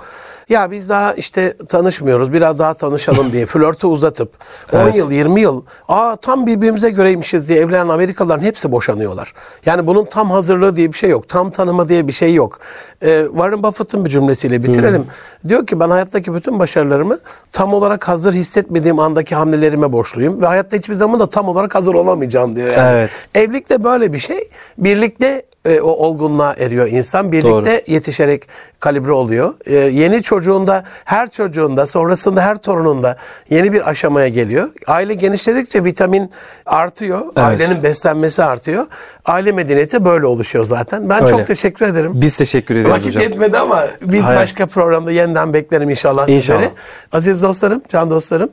S1: Ya biz daha işte tanışmıyoruz, biraz daha tanışalım diye flörtü uzatıp 10
S2: Evet.
S1: yıl, 20 yıl, aa tam birbirimize göreymişiz diye evlenen Amerikalıların hepsi boşanıyorlar. Yani bunun tam hazırlığı diye bir şey yok. Tam tanıma diye bir şey yok. Ee, Warren Buffett'ın bir cümlesiyle bitirelim. Diyor ki ben hayattaki bütün başarılarımı tam olarak hazır hissetmediğim andaki hamlelerime borçluyum. Ve hayatta hiçbir zaman da tam olarak hazır olamayacağım diyor. Yani.
S2: Evet.
S1: Evlilik de böyle bir şey. Birlikte e, o olgunluğa eriyor insan. Birlikte
S2: Doğru.
S1: yetişerek kalibre oluyor. Ee, yeni çocuğunda, her çocuğunda, sonrasında her torununda yeni bir aşamaya geliyor. Aile genişledikçe vitamin artıyor. Ailenin beslenmesi artıyor. Aile medeniyeti böyle oluşuyor zaten. Ben
S2: Öyle.
S1: çok teşekkür ederim.
S2: Biz teşekkür ederiz
S1: Vakit
S2: hocam.
S1: yetmedi ama bir
S2: Hayır.
S1: başka programda yeniden beklerim inşallah,
S2: İnşallah.
S1: sizleri. Aziz dostlarım, can dostlarım.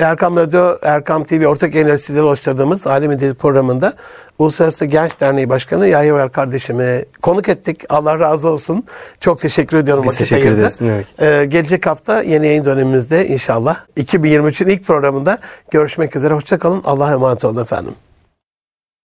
S1: Erkam Radyo, Erkam TV ortak sizlere ulaştırdığımız Aile Medeniyeti programında Uluslararası Genç Derneği Başkanı Yahya Ver kardeşimi konuk ettik. Allah razı olsun. Çok teşekkür ediyorum.
S2: Biz teşekkür ederiz.
S1: Ee, gelecek hafta yeni yayın dönemimizde inşallah 2023'ün ilk programında görüşmek üzere. Hoşçakalın. Allah'a emanet olun efendim.